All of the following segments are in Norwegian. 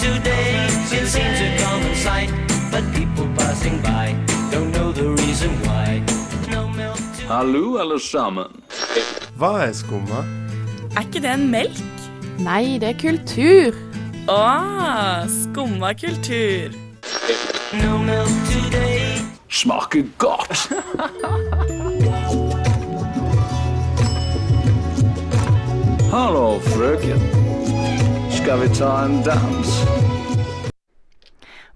today. It seems a common sight, but people passing by don't know the reason why. No milk. Hallo, alle sammen. Hva er skumma? Er ikke det en melk? Nei, det er kultur. Å, skumma kultur. No milk today. Smaker godt. Hallo, frøken. Skal vi ta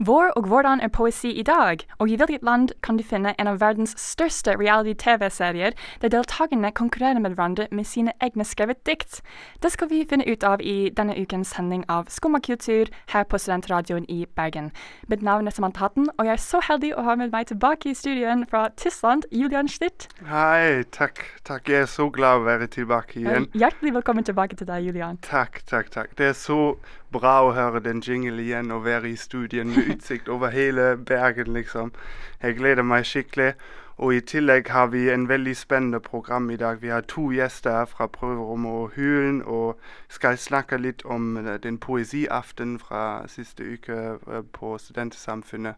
Vår og hvordan er poesi i dag, og i hvilket land kan du finne en av verdens største reality-TV-serier der deltakerne konkurrerer med hverandre med sine egne skrevet dikt? Det skal vi finne ut av i denne ukens sending av Skumma kultur her på Studentradioen i Bergen. Mitt navn er Samantha Hatten, og jeg er så heldig å ha med meg tilbake i studioen fra Tyskland, Julian Schlitt. Hei, takk. Takk, jeg er så glad å være tilbake igjen. Hjertelig velkommen tilbake til deg, Julian. Takk, takk, takk. Det er så bra å høre den jingle igjen og være i studien med utsikt over hele Bergen, liksom. Jeg gleder meg skikkelig. Og i tillegg har vi en veldig spennende program i dag. Vi har to gjester fra Prøverommet og Hulen, og skal snakke litt om eh, den poesiaften fra siste uke eh, på Studentersamfunnet.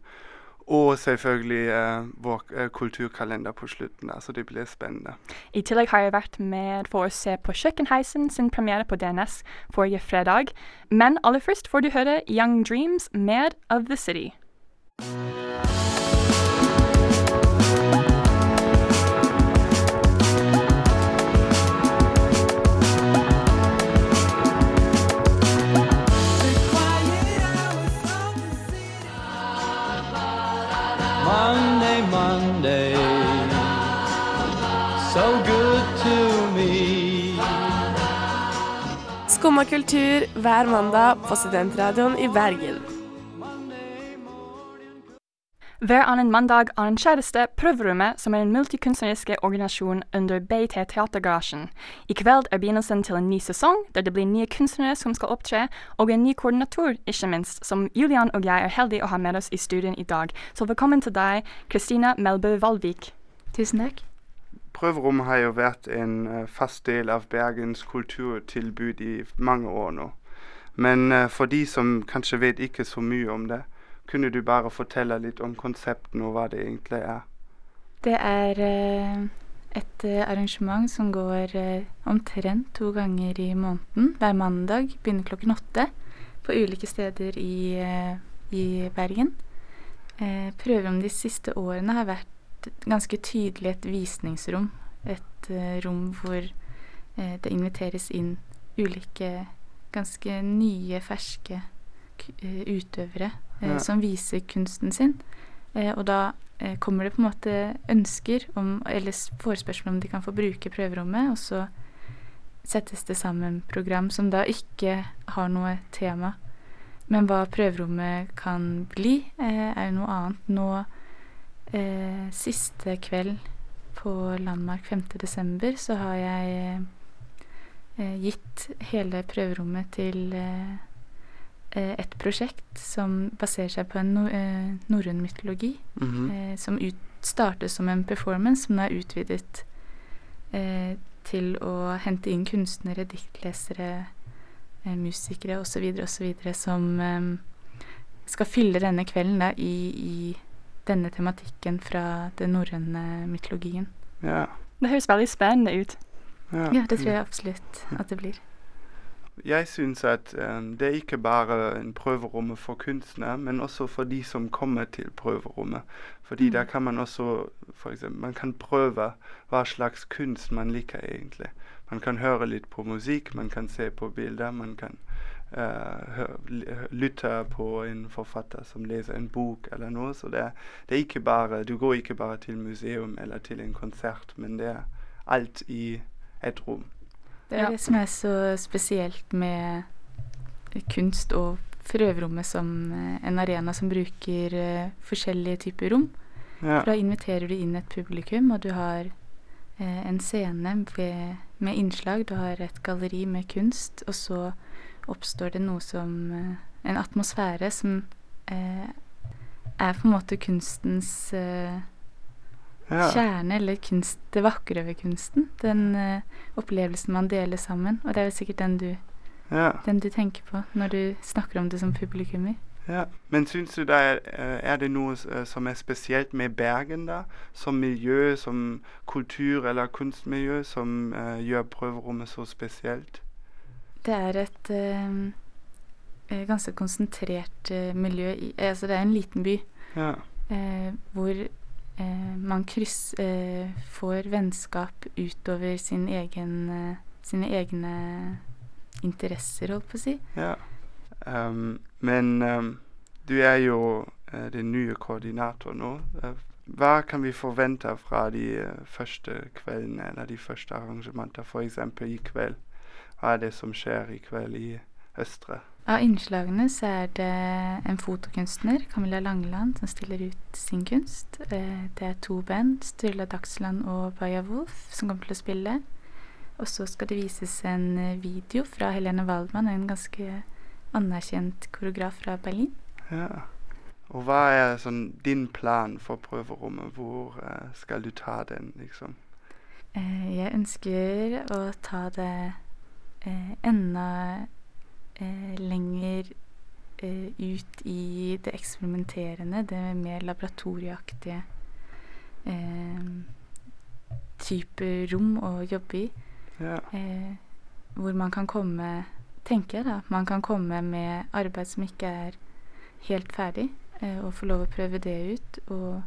Og selvfølgelig eh, vår eh, kulturkalender på slutten. Altså det blir spennende. I tillegg har jeg vært med for å se på Kjøkkenheisen sin premiere på DNS forrige fredag. Men aller først får du høre Young Dreams med Of The City. Skumma kultur hver mandag på Studentradioen i Bergen. Hver annen mandag arrangeres det Prøverommet, som er en multikunstnerisk organisasjon under BT Teatergarasjen. I kveld er begynnelsen til en ny sesong, der det blir nye kunstnere som skal opptre, og en ny koordinator, ikke minst, som Julian og jeg er heldige å ha med oss i studien i dag. Så velkommen til deg, Kristina Melbø Valvik. Tusen takk. Prøverommet har jo vært en eh, fast del av Bergens kulturtilbud i mange år nå. Men eh, for de som kanskje vet ikke så mye om det, kunne du bare fortelle litt om konseptene og hva det egentlig er? Det er eh, et arrangement som går omtrent to ganger i måneden. Hver mandag begynner klokken åtte på ulike steder i, i Bergen. Prøverom de siste årene har vært ganske tydelig et visningsrom. Et uh, rom hvor uh, det inviteres inn ulike ganske nye, ferske eh, utøvere Ja. som viser kunsten sin. Og da kommer det på en måte ønsker om, eller forespørsel om de kan få bruke prøverommet, og så settes det sammen program som da ikke har noe tema. Men hva prøverommet kan bli, er jo noe annet. Nå eh, siste kveld på Landmark 5. desember så har jeg eh, gitt hele prøverommet til eh, eh, et prosjekt som baserer seg på en no, eh, norrøn mytologi Mhm. eh, som ut, startet som en performance, som nå er utvidet eh, til å hente inn kunstnere, diktlesere, musikere osv. osv. som skal fylle denne kvelden da, i, i denne tematikken fra den norrøne mytologien. Ja. Det høres veldig spennende ut. ja. Ja, det tror jeg absolutt at det blir. Jeg syns at um, det er ikke bare en prøveromme for kunstnere, men også for de som kommer til prøverommet. Fordi Mm. der kan man også for eksempel, man kan prøve hva slags kunst man liker egentlig. Man kan høre litt på musikk, man kan se på bilder, man kan uh, lytte på en forfatter som leser en bok eller noe. Så det det er ikke bare, du går ikke bare til museum eller til en konsert, men det er alt i et rom. Det er det som er så spesielt med kunst og prøverommet som eh, en arena som bruker eh, forskjellige typer rom. Ja. For da inviterer du inn et publikum, og du har eh, en scene med, med innslag. Du har et galleri med kunst, og så oppstår det noe som eh, En atmosfære som eh, er på en måte kunstens eh, Ja. kjerne, eller kunst, det vakre ved kunsten. Den eh, opplevelsen man deler sammen. Og det er jo sikkert den du Ja. Den du tenker på når du snakker om det som publikummer. Ja, Men syns du det er, eh, er det noe eh, som er spesielt med Bergen, da? Som miljø, som kultur- eller kunstmiljø, som gjør prøverommet så spesielt? Det er et eh, eh, ganske konsentrert eh, miljø i Altså, det er en liten by Ja. eh, hvor eh, man kryss, eh, får vennskap utover sin egen, eh, sine egne interesser, holdt på å si. ja. Um, men um, du er jo eh, den nye koordinator nå. Eh, hva kan vi forvente fra de eh, første kveldene eller de første arrangementene, f.eks. i kveld? Hva er det som skjer i kveld i Østre? Av innslagene så er det en fotokunstner, Camilla Langeland, som stiller ut sin kunst. Eh, Det er to band, Sturla Dagsland og Baya Wolf, som kommer til å spille. Og så skal det vises en eh, video fra Helene Waldmann, en ganske anerkjent koreograf fra Berlin. Ja. Og hva er sånn din plan for prøverommet? Hvor eh, skal du ta den, liksom? Jeg ønsker å ta det enda eh, lenger eh, ut i det eksperimenterende, det mer laboratorieaktige eh, type rom å jobbe i. Ja. Eh, hvor man kan komme Tenker jeg da. Man kan komme med arbeid som ikke er helt ferdig, eh, og få lov å prøve det ut. Og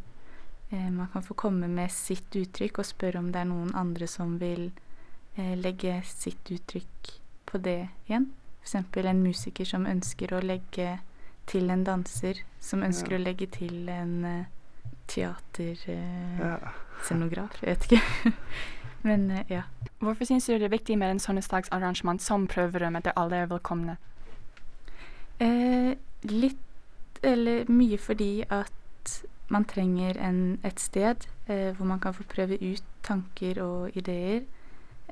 eh, man kan få komme med sitt uttrykk og spørre om det er noen andre som vil eh, legge sitt uttrykk på det igjen. F.eks. en musiker som ønsker å legge til en danser, som ønsker Ja. å legge til en eh, teaterscenograf. ja. jeg vet ikke. Men eh, ja. Hvorfor syns du det er viktig med en sånn slags arrangement som prøverommet, der alle er velkomne? Eh, litt eller mye fordi at man trenger en, et sted eh, hvor man kan få prøve ut tanker og ideer.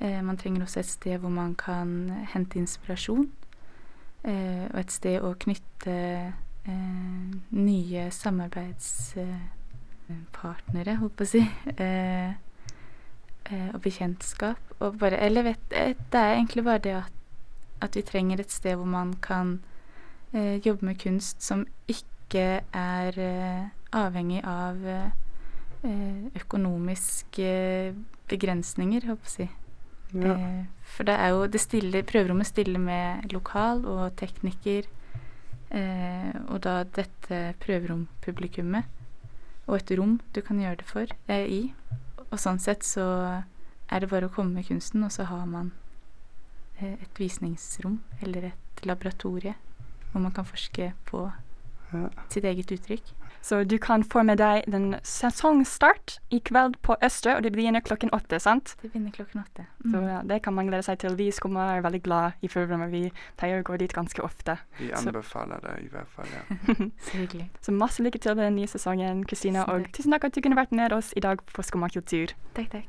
Eh, man trenger også et sted hvor man kan hente inspirasjon. Eh, og et sted å knytte eh, nye samarbeidspartnere, holdt på å si. Og bekjentskap. Og bare Eller vet Det er egentlig bare det at, at vi trenger et sted hvor man kan jobbe med kunst som ikke er avhengig av økonomiske begrensninger, holdt på å si. Ja. Eh, for det er jo det stille, prøverommet stiller med lokal og tekniker, eh, og da dette prøverompublikummet, og et rom du kan gjøre det for, eh, i. Og sånn sett så er det bare å komme med kunsten, og så har man eh, et visningsrom eller et laboratorie hvor man kan forske på Ja. sitt eget uttrykk. Så du kan få med deg den sesongstart i kveld på Østre, og det begynner klokken åtte, sant? Det begynner klokken åtte. Så Mm. ja, det kan man glede seg til. Vi i Skumma er veldig glad i programmet. Vi pleier å gå dit ganske ofte. Vi Så- anbefaler det i hvert fall. ja. Så hyggelig. Så masse lykke til med den nye sesongen, Kristina. Og tusen takk at du kunne vært med oss i dag på Skumma kultur. Takk, takk.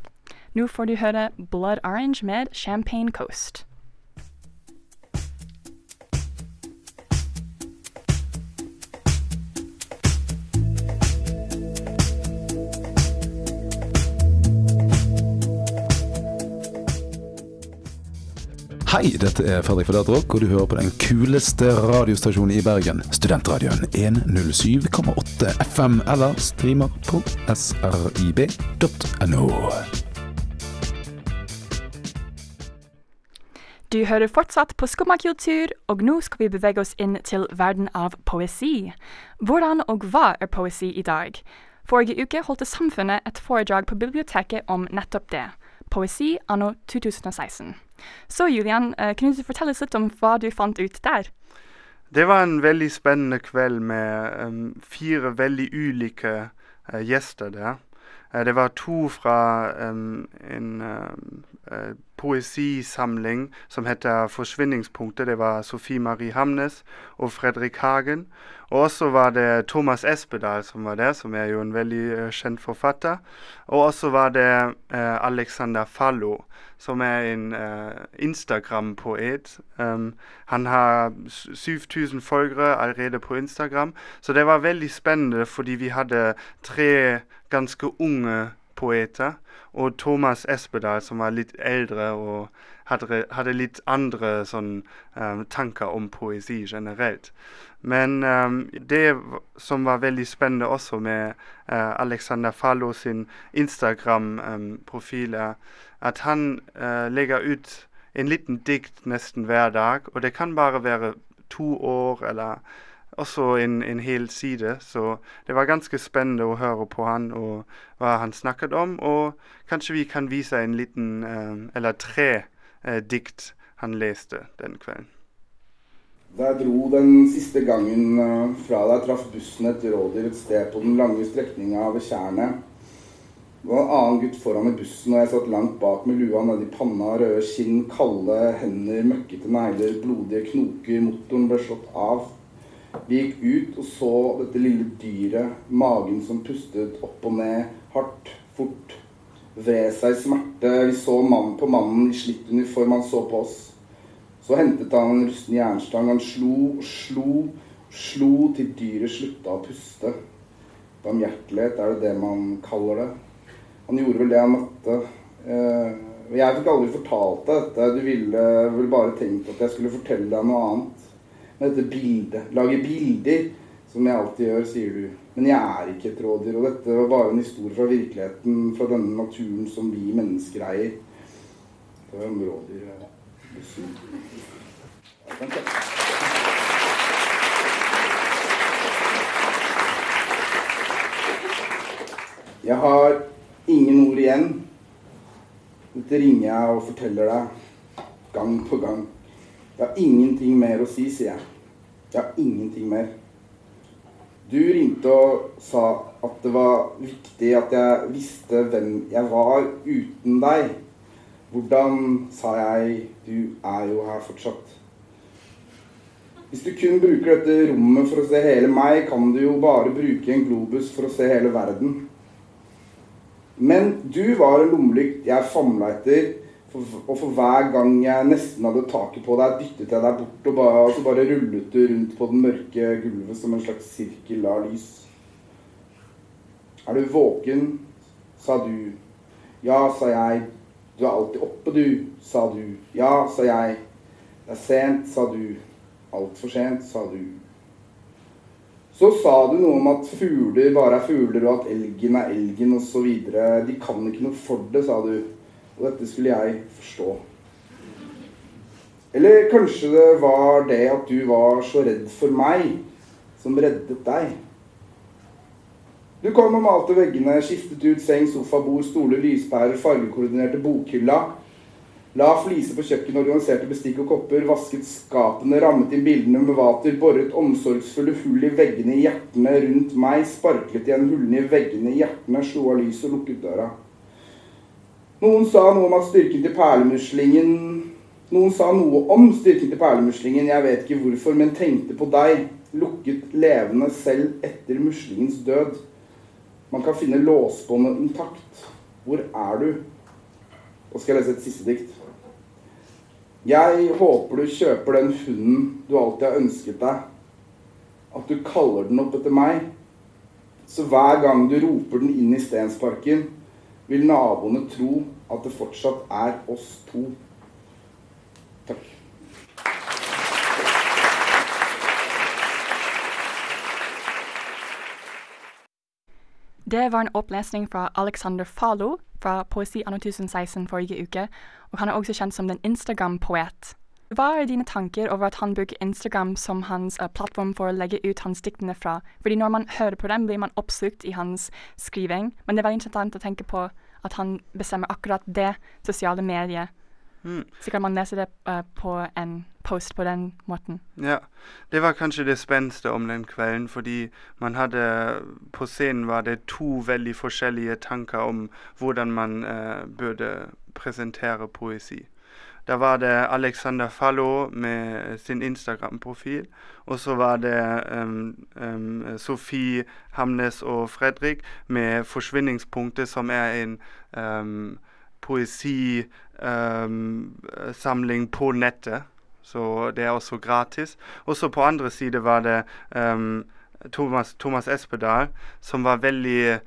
Nå får du høre Blood Orange med Champagne Coast. Hei, dette er Fredrik Federtrock, og du hører på den kuleste radiostasjonen i Bergen. Studentradioen 107,8 FM, eller streamer på srib.no. Du hører fortsatt på Skummakultur, og nå skal vi bevege oss inn til verden av poesi. Hvordan og hva er poesi i dag? Forrige uke holdt Samfunnet et foredrag på biblioteket om nettopp det. Poesi anno 2016. Så Julian, eh, kunne du fortelle oss litt om hva du fant ut der? Det var en veldig spennende kveld med um, fire veldig ulike uh, gjester der. Eh, det var to fra um, en eh, poesisamling som heter 'Forsvinningspunktet'. Det var Sofie Marie Hamnes og Fredrik Hagen. Og også var det Thomas Espedal som var der, som er jo en veldig uh, kjent forfatter. Og også var det uh, Alexander Fallo, som er en Instagram-poet. Um, han har 7000 følgere allerede på Instagram. Så det var veldig spennende, fordi vi hadde tre ganske unge poeter. Og Thomas Espedal, som var litt eldre og hadde, hadde litt andre sånn, um, tanker om poesi generelt. Men um, det som var veldig spennende også med uh, Alexander Fallo sin Instagram-profil, er at han uh, legger ut en liten dikt nesten hver dag. Og det kan bare være to år eller også en, en hel side. Så det var ganske spennende å høre på han og hva han snakket om. Og kanskje vi kan vise en liten, eh, eller tre dikt han leste den kvelden. Da jeg dro den siste gangen fra deg, traff bussen et rådyr et sted på den lange strekninga ved Tjernet, det var en annen gutt foran i bussen, og jeg satt langt bak med lua nedi panna, røde skinn, kalde hender, møkkete negler, blodige knoker. Motoren ble slått av. Vi gikk ut og så dette lille dyret, magen som pustet opp og ned, hardt, fort. Vred seg i smerte. Vi så mannen på mannen i slitt uniform, han så på oss. Så hentet han en rusten jernstang. Han slo og slo, og slo til dyret slutta å puste. Barmhjertighet, er det det man kaller det? Han gjorde vel det han måtte. Eh, jeg fikk aldri fortalt deg dette. Du ville vel bare tenkt at jeg skulle fortelle deg noe annet. Men dette bildet Lage bilder, som jeg alltid gjør, sier du. Men jeg er ikke et rådyr. Og dette var bare en historie fra virkeligheten, fra denne naturen som vi mennesker eier. Det var en rådyr. Jeg har ingen ord igjen. Dette ringer jeg og forteller deg gang på gang. Jeg har ingenting mer å si, sier jeg. Jeg har ingenting mer. Du ringte og sa at det var viktig at jeg visste hvem jeg var uten deg. Hvordan, sa jeg, du er jo her fortsatt. Hvis du kun bruker dette rommet for å se hele meg, kan du jo bare bruke en globus for å se hele verden. Men du var en lommelykt jeg famla etter, og for hver gang jeg nesten hadde taket på deg, dyttet jeg deg bort, og bare, og så bare rullet du rundt på den mørke gulvet som en slags sirkel av lys. Er du våken? sa du. Ja, sa jeg. Du er alltid oppe, du, sa du. Ja, sa jeg. Det er sent, sa du. Altfor sent, sa du. Så sa du noe om at fugler bare er fugler, og at elgen er elgen osv. De kan ikke noe for det, sa du. Og dette skulle jeg forstå. Eller kanskje det var det at du var så redd for meg, som reddet deg. Du kom og malte veggene, skiftet ut seng, sofa, bord, stoler, lyspærer, fargekoordinerte bokhylla. La fliser på kjøkkenet, organiserte bestikk og kopper, vasket skapene, rammet inn bildene med vater, boret omsorgsfulle hull i veggene i hjertene rundt meg, sparklet igjen hullene i veggene i hjertene, slo av lyset og lukket døra. Noen sa noe om at styrken til perlemuslingen Noen sa noe om styrken til perlemuslingen, jeg vet ikke hvorfor, men tenkte på deg, lukket levende selv etter muslingens død. Man kan finne låsbåndet intakt. Hvor er du? Og skal jeg lese et siste dikt. Jeg håper du kjøper den hunden du alltid har ønsket deg. At du kaller den opp etter meg. Så hver gang du roper den inn i Stensparken, vil naboene tro at det fortsatt er oss to. Takk. Det var en opplesning fra Alexander Falo fra Poesi anno 1016 forrige uke, og han er også kjent som den Instagram-poet. Hva er dine tanker over at han bruker Instagram som hans uh, plattform for å legge ut hans diktene fra? Fordi når man hører på dem, blir man oppslukt i hans skriving, men det er veldig interessant å tenke på at han bestemmer akkurat det sosiale mediet. Mm. Så kan man lese det uh, på en post på den måten. Ja, det var kanskje det spennende om den kvelden, fordi man hadde På scenen var det to veldig forskjellige tanker om hvordan man uh, burde presentere poesi. Da var det Alexander Fallo med sin Instagram-profil. Og så var det um, um, Sofie Hamnes og Fredrik med 'Forsvinningspunktet', som er en um, poesisamling på nettet. Så det er også gratis. Og så på andre side var det Thomas, Thomas Espedal, som var veldig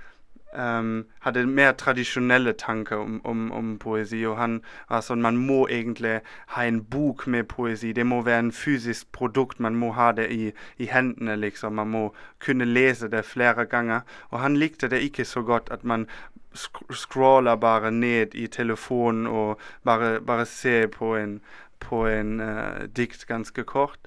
ehm, hadde mer tradisjonelle tanker om, om, om poesi. Og han altså, man må egentlig ha en bok med poesi. Det må være en fysisk produkt. Man må ha det i, i hendene, liksom. Man må kunne lese det flere ganger. Og han likte det ikke så godt at man sk scroller bare ned i telefonen og bare, bare ser på en, på en uh, dikt ganske kort.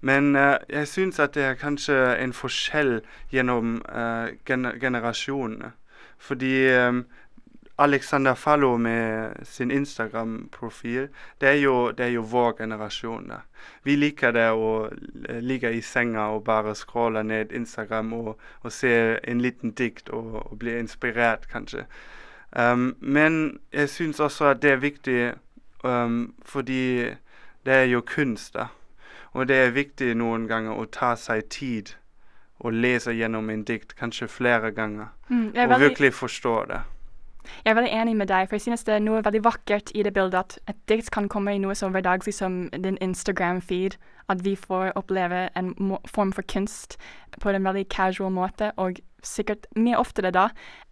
Men uh, jeg syns at det er kanskje en forskjell gjennom uh, gener generasjonene. Fordi Alexander Fallo med sin Instagram-profil, det, det er jo vår generasjon. da. Vi liker det å ligge i senga og bare scrolle ned Instagram og, og se en liten dikt og, og bli inspirert, kanskje. Um, men jeg syns også at det er viktig um, fordi det er jo kunst, da. Og det er viktig noen ganger å ta seg tid og lese gjennom en dikt kanskje flere ganger. Mm, og veldig- virkelig forstå det. Jeg er veldig enig med deg, for jeg synes det er noe veldig vakkert i det bildet at et dikt kan komme i noe så hverdagslig som din Instagram-feed. At vi får oppleve en form for kunst på en veldig casual måte, og sikkert mye oftere da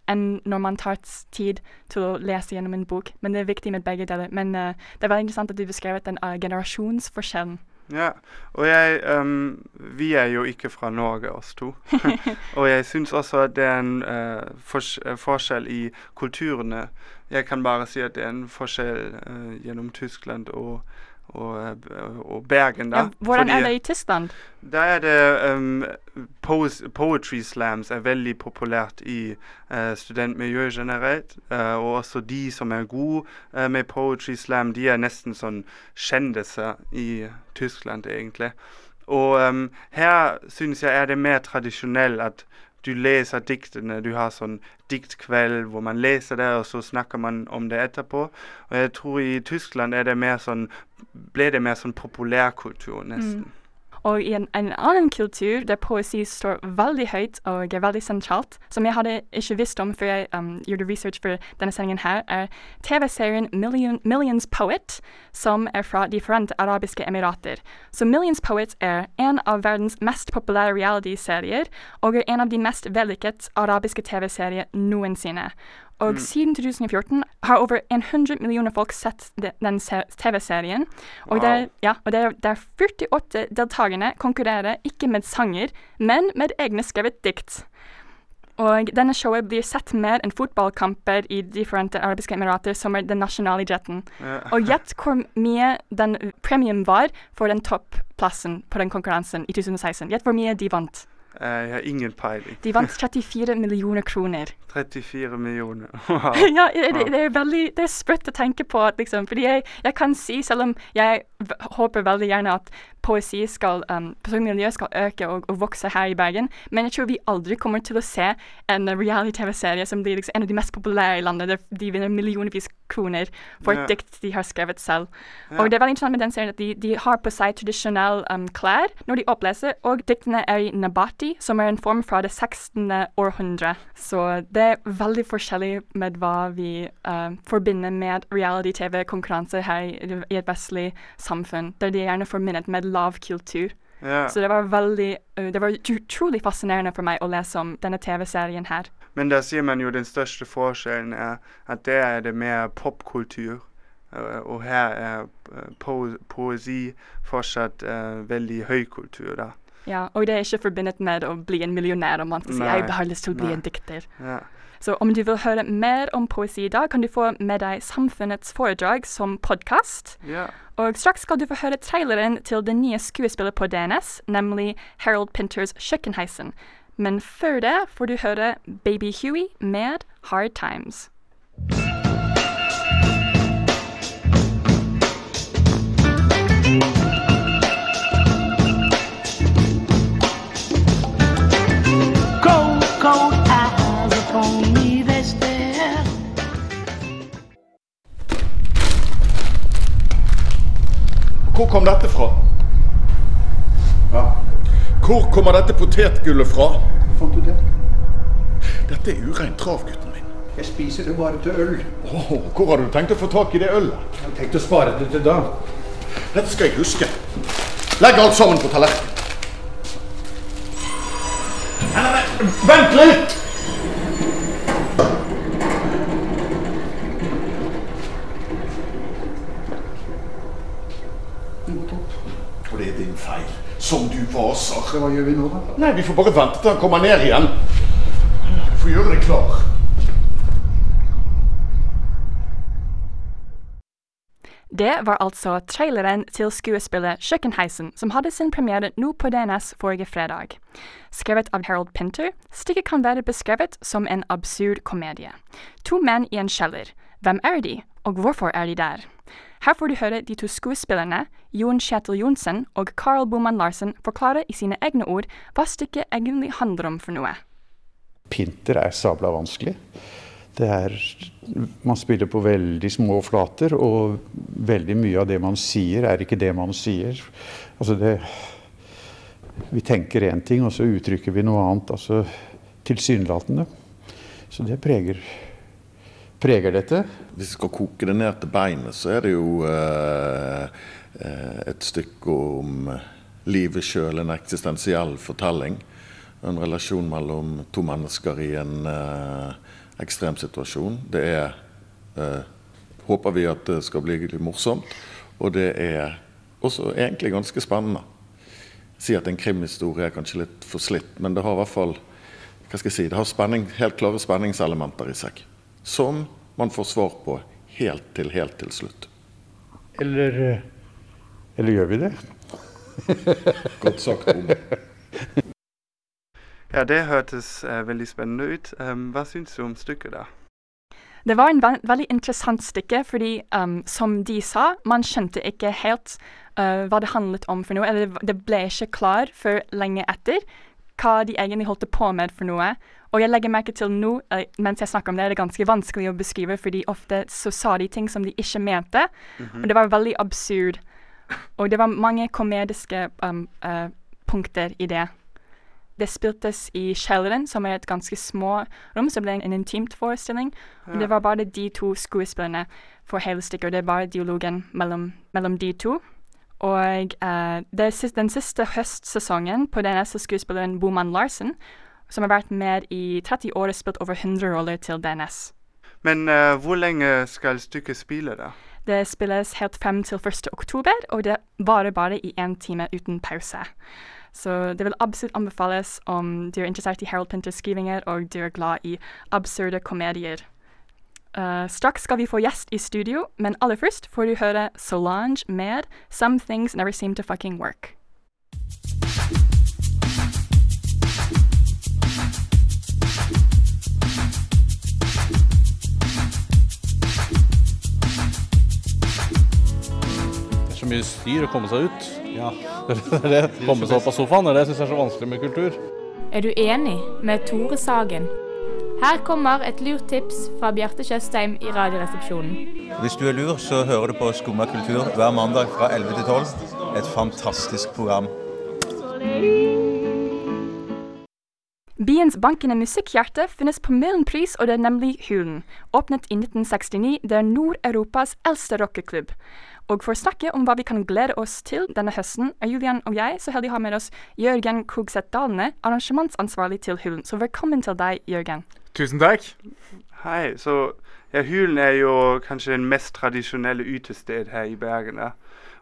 enn når man tar tid til å lese gjennom en bok. Men det er viktig med begge deler. Men uh, det er veldig interessant at du beskrev den uh, generasjonsforskjellen. Ja, og jeg um, Vi er jo ikke fra Norge, oss to. og jeg syns også at det er en uh, fors eh, forskjell i kulturene. Jeg kan bare si at det er en forskjell uh, gjennom Tyskland og, og, eh, og Bergen, da. Ja, hvordan er det i Tyskland? Da er det um, Poetry slams er veldig populært i uh, studentmiljøet generelt. Uh, og også de som er gode uh, med poetry slam, de er nesten sånn kjendiser i Tyskland, egentlig. Og um, her syns jeg er det mer tradisjonell at du leser diktene. Du har sånn diktkveld hvor man leser det, og så snakker man om det etterpå. Og jeg tror i Tyskland er det mer sånn ble det mer sånn populærkultur, nesten. Og i en, en annen kultur der poesi står veldig høyt og er veldig sentralt, som jeg hadde ikke visst om før jeg um, gjorde research for denne sendingen her, er TV-serien Million, Millions Poet, som er fra De forente arabiske emirater. Så Millions Poet er en av verdens mest populære reality-serier, og er en av de mest vellykket arabiske TV-serier noensinne. Og Mm. siden 2014 har over 100 millioner folk sett de, den TV-serien. Og, det, er- ja, og det er, det er 48 deltakerne konkurrerer ikke med sanger, men med egne skrevet dikt. Og denne showet blir sett mer enn fotballkamper i De forente arabiske emirater, som er den nasjonale idretten. Ja. Og gjett hvor mye den premien var for den topplassen på den konkurransen i 2016. Gjett hvor mye de vant. Eh, Jeg har ingen peiling. De vant 34 millioner kroner. 34 millioner. Wow. ja, det, det er veldig det er sprøtt å tenke på. Liksom, fordi jeg, jeg kan si, selv om jeg håper veldig gjerne at poesi skal, um, miljø skal øke og, og vokse her i Bergen, men jeg tror vi aldri kommer til å se en reality-TV-serie som blir liksom en av de mest populære i landet, der de vinner millionervis kroner for Ja. et dikt de har skrevet selv. Ja. Og det er veldig interessant med den serien at de, de har på seg tradisjonelle um, klær når de oppleser, og diktene er i nabati, som er en form fra det 16. århundre. Så det er veldig forskjellig med hva vi uh, forbinder med reality-TV-konkurranse her i, i et vestlig samfunn, der de gjerne får minnet med lav kultur. Ja. Så det var veldig uh, Det var utrolig fascinerende for meg å lese om denne TV-serien her. Men da sier man jo den største forskjellen er at der er det mer popkultur. Uh, og her er po poesi fortsatt uh, veldig høykultur, da. Ja, og det er ikke forbundet med å bli en millionær, om man skal si Nei, jeg har lyst til å bli nei. en dikter. Ja. Så om du vil høre mer om poesi i dag, kan du få med deg Samfunnets foredrag som podkast. Ja. Og straks skal du få høre traileren til det nye skuespillet på DNS, nemlig Harold Pinters Kjøkkenheisen. Men før det får du høre Baby Huey med Hard Times. Hvor kom dette fra? Hvor kommer dette potetgullet fra? Fant du det? Dette er ureint trav, gutten min. Jeg spiser det bare til øl. Oh, hvor har du tenkt å få tak i det ølet? Jeg har tenkt å spare det til da. Dette skal jeg huske. Legg alt sammen på tallerkenen. Vent litt! Som du vaser. Hva gjør vi nå, da? Nei, vi får bare vente til han kommer ned igjen. Du får gjøre deg klar. Det var altså traileren til skuespillet Kjøkkenheisen, som hadde sin premiere nå på DNS forrige fredag. Skrevet av Harold Pinter, stykket kan være beskrevet som en absurd komedie. To menn i en kjeller. Hvem er de, og hvorfor er de der? Her får du høre de to skuespillerne, Jon Kjetil Johnsen og Carl Boman Larsen, forklare i sine egne ord hva stykket egentlig handler om for noe. Pinter er sabla vanskelig. Er, man spiller på veldig små flater, og veldig mye av det man sier, er ikke det man sier. Altså det, vi tenker én ting, og så uttrykker vi noe annet. altså Tilsynelatende. Så det preger, preger dette. Hvis vi skal koke det ned til beinet, så er det jo eh, eh, et stykke om livet sjøl, en eksistensiell fortelling. En relasjon mellom to mennesker i en eh, ekstrem situasjon. Det er eh, Håper vi at det skal bli morsomt. Og det er også egentlig ganske spennende. Si at en krimhistorie er kanskje litt for slitt, men det har i hvert fall hva skal jeg si, det har spenning, helt klare spenningselementer i seg. Som man får svar på helt til helt til slutt. Eller, eller gjør vi det? Godt sagt, Ole. Ja, det hørtes eh, veldig spennende ut. Um, hva syns du om stykket, da? Det var en ve veldig interessant stykke, fordi um, som de sa, man skjønte ikke helt uh, hva det handlet om for noe. Eller det- det ble ikke klar før lenge etter hva de egentlig holdt på med for noe. Og jeg legger merke til nå, eh, mens jeg snakker om det, er det ganske vanskelig å beskrive, fordi ofte så sa de ting som de ikke mente. Mhm. Og det var veldig absurd. Og det var mange komediske um, uh, punkter i det. Det spiltes i kjelleren, som er et ganske små rom, så ble en, en intimt forestilling. Og Ja. det var bare de to skuespillerne for hele stykket, og det var dialogen mellom, mellom de to. Og uh, det er den siste høstsesongen på den neste skuespilleren Boman Larsen, som har vært med i 30 år og spilt over 100 roller til DNS. Men uh, hvor lenge skal stykket spille, da? Det spilles helt frem til 1. oktober, og det varer bare i én time uten pause. Så det vil absolutt anbefales om du er interessert i Harold Pinters skrivinger og du er glad i absurde komedier. Uh, straks skal vi få gjest i studio, men aller først får du høre Solange med 'Some Things Never Seem to Fucking Work'. Så mye styr å komme seg ut. Ja. Det er det. Komme seg opp av sofaen. Det syns jeg er så vanskelig med kultur. Er du enig med Tore Sagen? Her kommer et lurt tips fra Bjarte Tjøstheim i Radioresepsjonen. Hvis du er lur, så hører du på Skumma kultur hver mandag fra 11 til 12. Et fantastisk program. Byens bankende musikkhjerte finnes på Møhlenpris, og det er nemlig Hulen. Åpnet i 1969, det er Nord-Europas eldste rockeklubb. Og for å snakke om hva vi kan glede oss til denne høsten, er Julian og jeg så heldige å ha med oss Jørgen Kogseth Dalene, arrangementsansvarlig til Hulen. Så velkommen til deg, Jørgen. Tusen takk. Hei. Så ja, Hulen er jo kanskje den mest tradisjonelle utested her i Bergen. Da.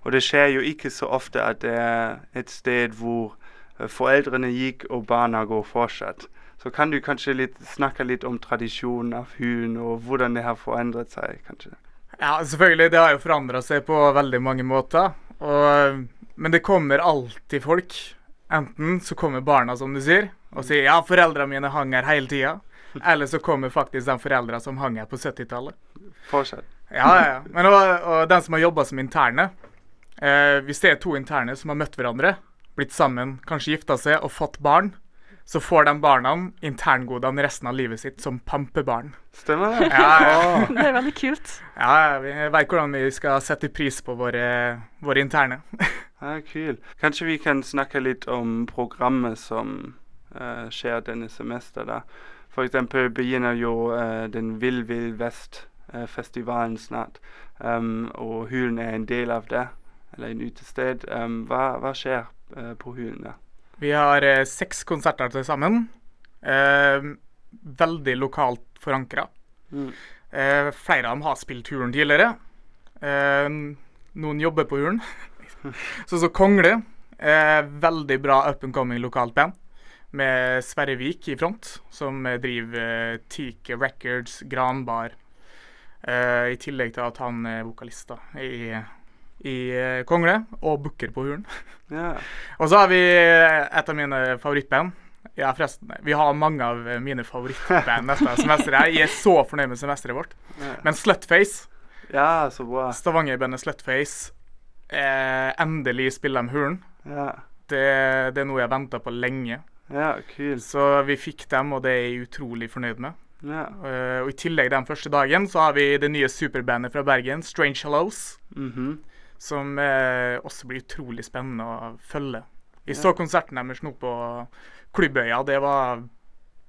Og det skjer jo ikke så ofte at det er et sted hvor eh, foreldrene gikk og barna går fortsatt. Så kan du kanskje litt, snakke litt om tradisjonen av Hulen, og hvordan det har forandret seg, kanskje? Ja, selvfølgelig. Det har jo forandra seg på veldig mange måter. Og, men det kommer alltid folk. Enten så kommer barna, som du sier, og sier 'ja, foreldrene mine hang her hele tida'. Eller så kommer faktisk de foreldrene som hang her på 70-tallet. Fortsett. Ja, ja. ja. Men og, og den som har jobba som interne eh, Hvis det er to interne som har møtt hverandre, blitt sammen, kanskje gifta seg og fått barn, så får de barna interngodene resten av livet sitt som pampebarn. Stemmer det? Ja, ja. Det er veldig kult. Ja, vi vet hvordan vi skal sette pris på våre, våre interne. Ja, Kult. Kanskje vi kan snakke litt om programmet som uh, skjer denne semester. da. For eksempel begynner jo uh, den Vill Vill Vest-festivalen snart. Um, og Hulen er en del av det, eller en utested. Um, hva, hva skjer eh, på Hulen da? Vi har eh, seks konserter til sammen. Eh, veldig lokalt forankra. Mm. Eh, flere av dem har spilt Huren tidligere. Eh, noen jobber på Huren. Sånn som Kongle Eh, veldig bra up and coming lokalt band. Med Sverre Vik i front, som eh, driver Teak Records, Granbar. Eh, I tillegg til at han er vokalist i, i eh, Kongle og booker på Hulen. Ja. Og så har vi eh, et av mine favorittband. Ja, forresten, Vi har mange av eh, mine favorittband neste semester. Jeg er så fornøyd med semesteret vårt. Yeah. Men Slutface Ja, så bra. Stavanger-bandet Slutface. Eh, endelig spiller de Hulen. Ja. Det, det er noe jeg har venta på lenge. Ja, kult. Så vi fikk dem, og det er jeg utrolig fornøyd med. Ja. Uh, og I tillegg den første dagen så har vi det nye superbandet fra Bergen, Strange Hellos. Mhm. Som eh, også blir utrolig spennende å følge. Vi Ja. så konserten deres nå på Klubbøya. Det var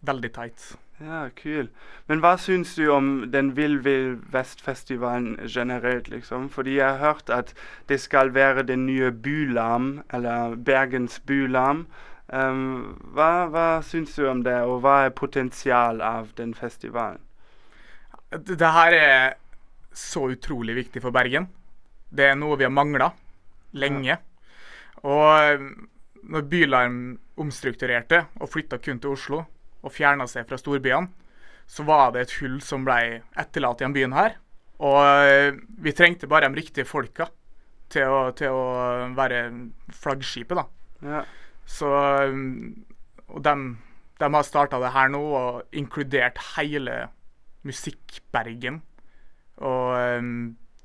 veldig tight. Ja, kul. Men hva syns du om den Vill Vill Vest-festivalen generelt, liksom? Fordi jeg har hørt at det skal være den nye Bulam, eller Bergens Bulam. Um, hva, hva syns du om det, og hva er potensial av den festivalen? Det her er så utrolig viktig for Bergen. Det er noe vi har mangla lenge. Og eh, når Bylarm omstrukturerte og flytta kun til Oslo, og fjerna seg fra storbyene, så var det et hull som ble etterlatt i den byen her. Og eh, vi trengte bare de riktige folka til å, til å være flaggskipet, da. Ja. Så um, Og de, har starta det her nå og inkludert hele Musikkbergen. Og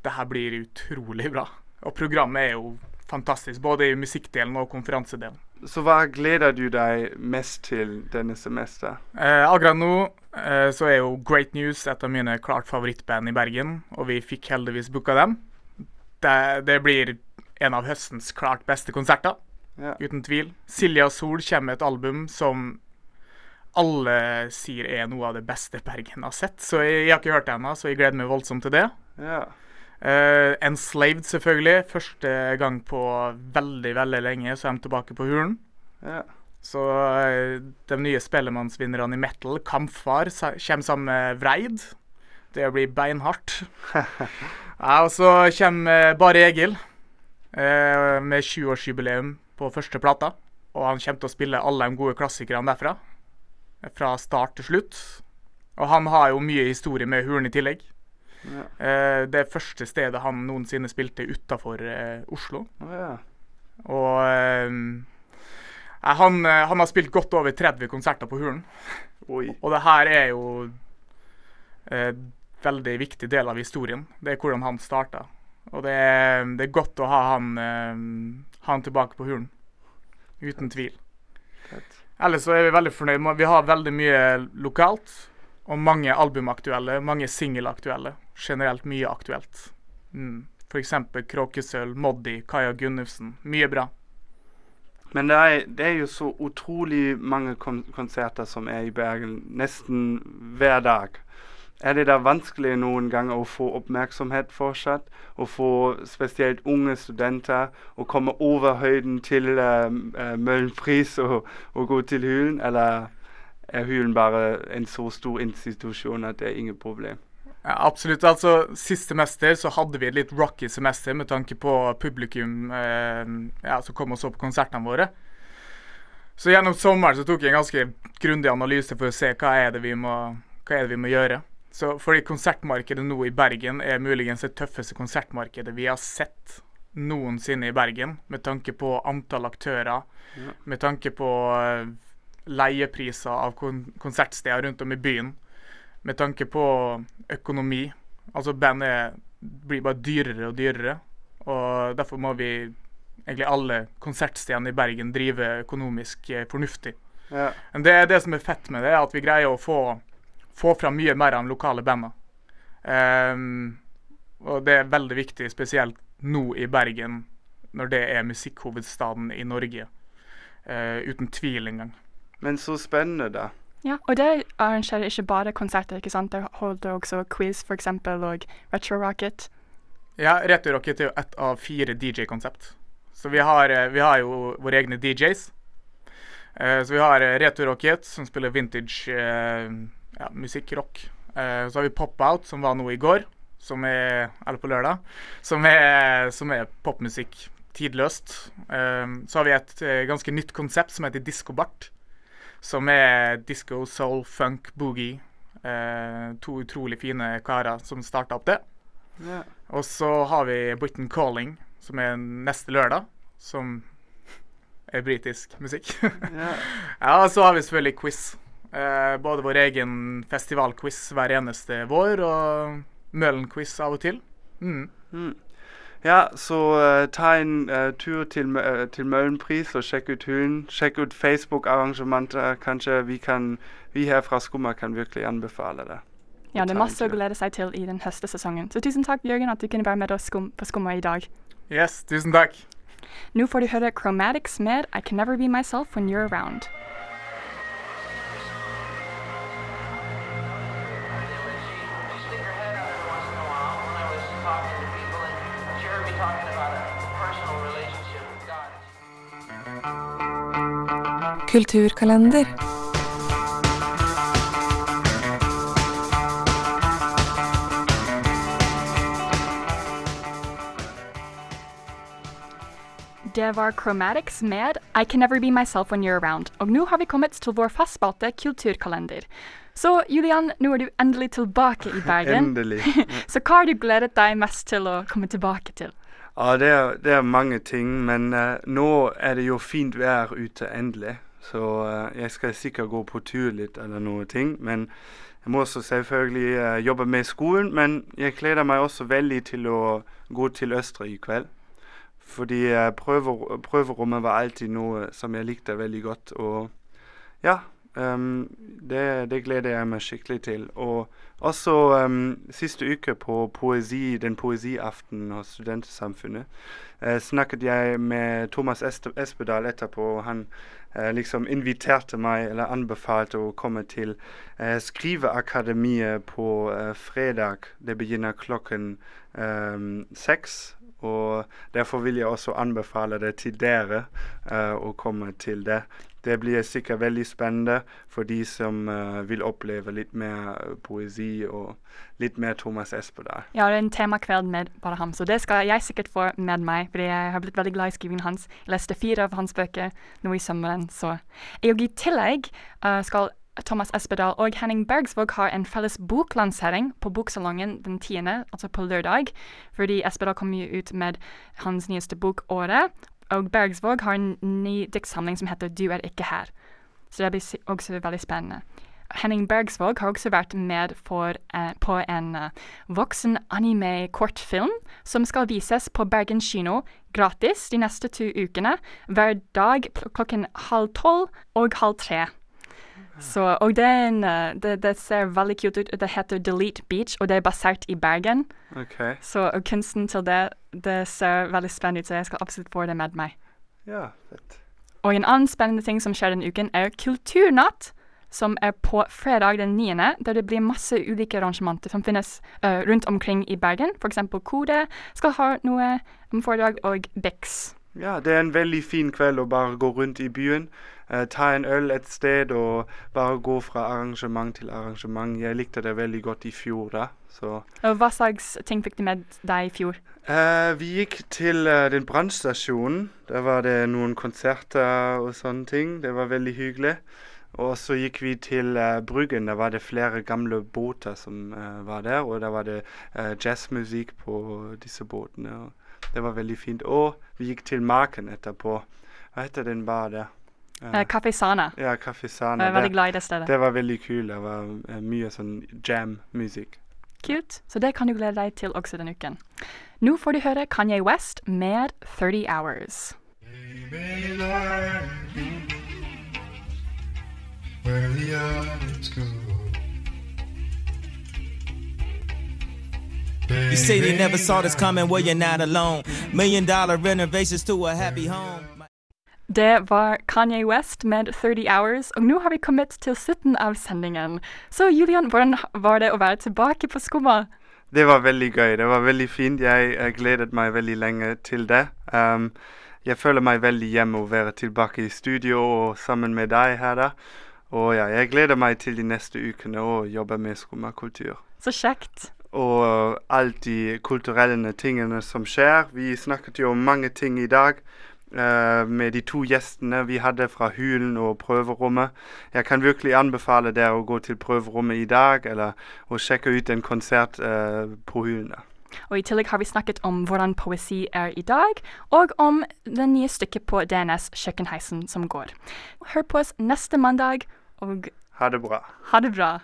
det her blir utrolig bra. Og programmet er jo fantastisk, både i musikkdelen og konferansedelen. Så hva gleder du deg mest til denne semester? Eh, akkurat nå eh, så er jo Great News et av mine klart favorittband i Bergen, og vi fikk heldigvis booka dem. Det, det blir en av høstens klart beste konserter, Ja. uten tvil. Silja Sol kommer med et album som alle sier er noe av det beste Bergen har sett. Så jeg, jeg har ikke hørt det ennå, så jeg gleder meg voldsomt til det. Ja. Eh, Enslaved, selvfølgelig. Første gang på veldig, veldig lenge så er de tilbake på Hulen. Ja. Så uh, de nye Spellemannsvinnerne i metal, Kampfar, kommer sammen med Vreid. Det blir beinhardt. ja, og så kommer eh, Bare Egil uh, med 20-årsjubileum på første plata. Og han kommer til å spille alle de gode klassikerne derfra. Fra start til slutt. Og han har jo mye historie med Hulen i tillegg. Ja. Eh, det første stedet han noensinne spilte utafor eh, Oslo. Ja. Og eh, han, han har spilt godt over 30 konserter på Hulen. Oi. Og det her er jo en veldig viktig del av historien. Det er hvordan han starta. Og det er, det er godt å ha han, han tilbake på Hulen. Uten tvil. Ellers så er vi veldig fornøyd Vi har veldig mye lokalt. Og mange albumaktuelle, mange singelaktuelle. Generelt mye aktuelt. Mm. F.eks. Kråkesølv, Moddi, Kaja Gunnufsen. Mye bra. Men det er, det er jo så utrolig mange kon konserter som er i Bergen, nesten hver dag. Er det da vanskelig noen ganger å få oppmerksomhet fortsatt? Å få spesielt unge studenter å komme over høyden til uh, uh, Møhlenpris og, og gå til Hulen? Eller er Hulen bare en så stor institusjon at det er ingen problem? Ja, absolutt. Altså, Sist semester så hadde vi et litt rocky semester med tanke på publikum eh, ja, som kom og så på konsertene våre. Så gjennom sommeren så tok jeg en ganske grundig analyse for å se hva er det vi må, hva er det vi må gjøre. Så fordi konsertmarkedet nå i Bergen er muligens det tøffeste konsertmarkedet vi har sett noensinne i Bergen, med tanke på antall aktører, Ja. med tanke på eh, leiepriser av kon konsertsteder rundt om i byen, med tanke på økonomi. Altså bandet blir bare dyrere og dyrere, og derfor må vi egentlig alle konsertstedene i Bergen drive økonomisk eh, fornuftig. Ja. Men det det som er fett med det, er at vi greier å få, få fram mye mer av de lokale bandene. Um, og det er veldig viktig, spesielt nå i Bergen, når det er musikkhovedstaden i Norge. Uh, uten tvil engang. Men så spennende, da. Ja, og det arrangerer ikke bare konserter, ikke sant? Det holder også quiz, for eksempel, og Retro Rocket. Ja, Retro Rocket er jo ett av fire DJ-konsept. Så vi har, eh, vi har jo våre egne DJs. Eh, så vi har eh, Retro Rocket, som spiller vintage ja, musikk-rock. Eh, så har vi Pop-Out, som var nå i går, som er, eller på lørdag, som er, som er popmusikk tidløst. Eh, så har vi et uh, ganske nytt konsept som heter Diskobart. Som er disco, soul, funk, boogie. Eh, to utrolig fine karer som starta opp det. Yeah. Og så har vi Britain Calling, som er neste lørdag. Som er britisk musikk. Ja. ja, og så har vi selvfølgelig quiz. Eh, både vår egen festivalquiz hver eneste vår, og Møhlen-quiz av og til. Mm. Mm. Ja, så uh, ta en uh, tur til, eh, til Møhlenpris og sjekk ut Hulen. Sjekk ut Facebook-arrangementer. Kanskje vi kan, vi her fra Skumma kan virkelig anbefale det. Ja, det er masse å glede seg til i den høstesesongen. Så tusen takk, Jørgen, at du kunne være med oss skum på Skumma i dag. Yes, tusen takk. Nå får du høre Chromatics med I Can Never Be Myself When You're Around. Kulturkalender. Det var Chromatics med I Can Never Be Myself When You're Around. Og nå har vi kommet til vår fastspalte Kulturkalender. Så Julian, nå er du endelig tilbake i Bergen. Endelig. Så hva har du gledet deg mest til å komme tilbake til? Ja, det er, det er mange ting, men uh, nå er det jo fint vær ute endelig. Så eh, jeg skal sikkert gå på tur litt eller noe ting. Men jeg må også selvfølgelig eh, jobbe med skolen. Men jeg gleder meg også veldig til å gå til Østre i kveld. Fordi prøver, prøverommet var alltid noe som jeg likte veldig godt. Og ja, um, det, det gleder jeg meg skikkelig til. Og også um, siste uke på poesi, den poesiaftenen hos Studentsamfunnet uh, snakket jeg med Thomas Espedal etterpå. Han eh, liksom inviterte meg, eller anbefalte å komme til eh, Skriveakademiet på eh, fredag. Det begynner klokken seks. Og derfor vil jeg også anbefale det til dere uh, å komme til det. Det blir sikkert veldig spennende for de som uh, vil oppleve litt mer eh, poesi og litt mer Thomas Espedal. Ja, det er en temakveld med bare ham, så det skal jeg sikkert få med meg. fordi jeg har blitt veldig glad i skrivingen hans. Jeg leste fire av hans bøker nå i sommeren, så Og i tillegg uh, skal Thomas Espedal og Henning Bergsvåg har en felles boklansering på Boksalongen den 10., altså på lørdag. Fordi Espedal kommer jo ut med hans nyeste bok, 'Året', og Bergsvåg har en ny diktsamling som heter 'Du er ikke her'. Så det blir også veldig spennende. Henning Bergsvåg har også vært med for, eh, på en eh, voksen anime-kortfilm som skal vises på Bergen kino gratis de neste to ukene, hver dag kl klokken halv tolv og halv tre. Så, og det, er en, eh, det, det ser veldig kult ut. Det heter Delete Beach, og det er basert i Bergen. Okay. Så kunsten til det, det ser veldig spennende ut, så jeg skal absolutt få det med meg. Ja, fett. Og en annen spennende ting som skjer denne uken, er Kulturnatt, som er på fredag den 9., der det blir masse ulike arrangementer som finnes uh, rundt omkring i Bergen. F.eks. Kode skal ha noe om foredrag, og Bix. Ja, det er en veldig fin kveld å bare gå rundt i byen. eh, ta en øl et sted og bare gå fra arrangement til arrangement. Jeg likte det veldig godt i fjor, da. Så hva slags ting fikk du med deg i fjor? Eh, vi gikk til eh, den brannstasjonen. Der var det noen konserter og sånne ting. Det var veldig hyggelig. Og så gikk vi til uh, Bryggen. Der var det flere gamle båter som uh, var der. Og der var det uh, jazzmusikk på disse båtene. Og det var veldig fint. Og vi gikk til Maken etterpå. Hva heter den bar der? Café Sana. Ja, Café Sana. Jeg er veldig glad i det stedet. Det var veldig kult. Det var eh, mye sånn jam-musikk. Kult. Så det kan du glede deg til også denne uken. Nå får du høre Kanye West med 30 Hours. Where You say they never saw this coming, well, you're not alone. Million dollar renovations to a happy home. Det var Kanye West med 30 Hours, og nå har vi kommet til slutten av sendingen. Så Julian, hvordan var det å være tilbake på Skumma? Det var veldig gøy. Det var veldig fint. Jeg eh, gledet meg veldig lenge til det. Um, jeg føler meg veldig hjemme å være tilbake i studio og sammen med deg her. da. Og ja, jeg gleder meg til de neste ukene å jobbe med skummakultur. Så kjekt. Og alt de kulturelle tingene som skjer. Vi snakket jo om mange ting i dag uh, med de to gjestene vi hadde fra Hulen og prøverommet. Jeg kan virkelig anbefale dere å gå til prøverommet i dag, eller å sjekke ut en konsert uh, på Hulene. Og I tillegg har vi snakket om hvordan poesi er i dag, og om det nye stykket på DNS Kjøkkenheisen som går. Hør på oss neste mandag, og Ha det bra. ha det bra.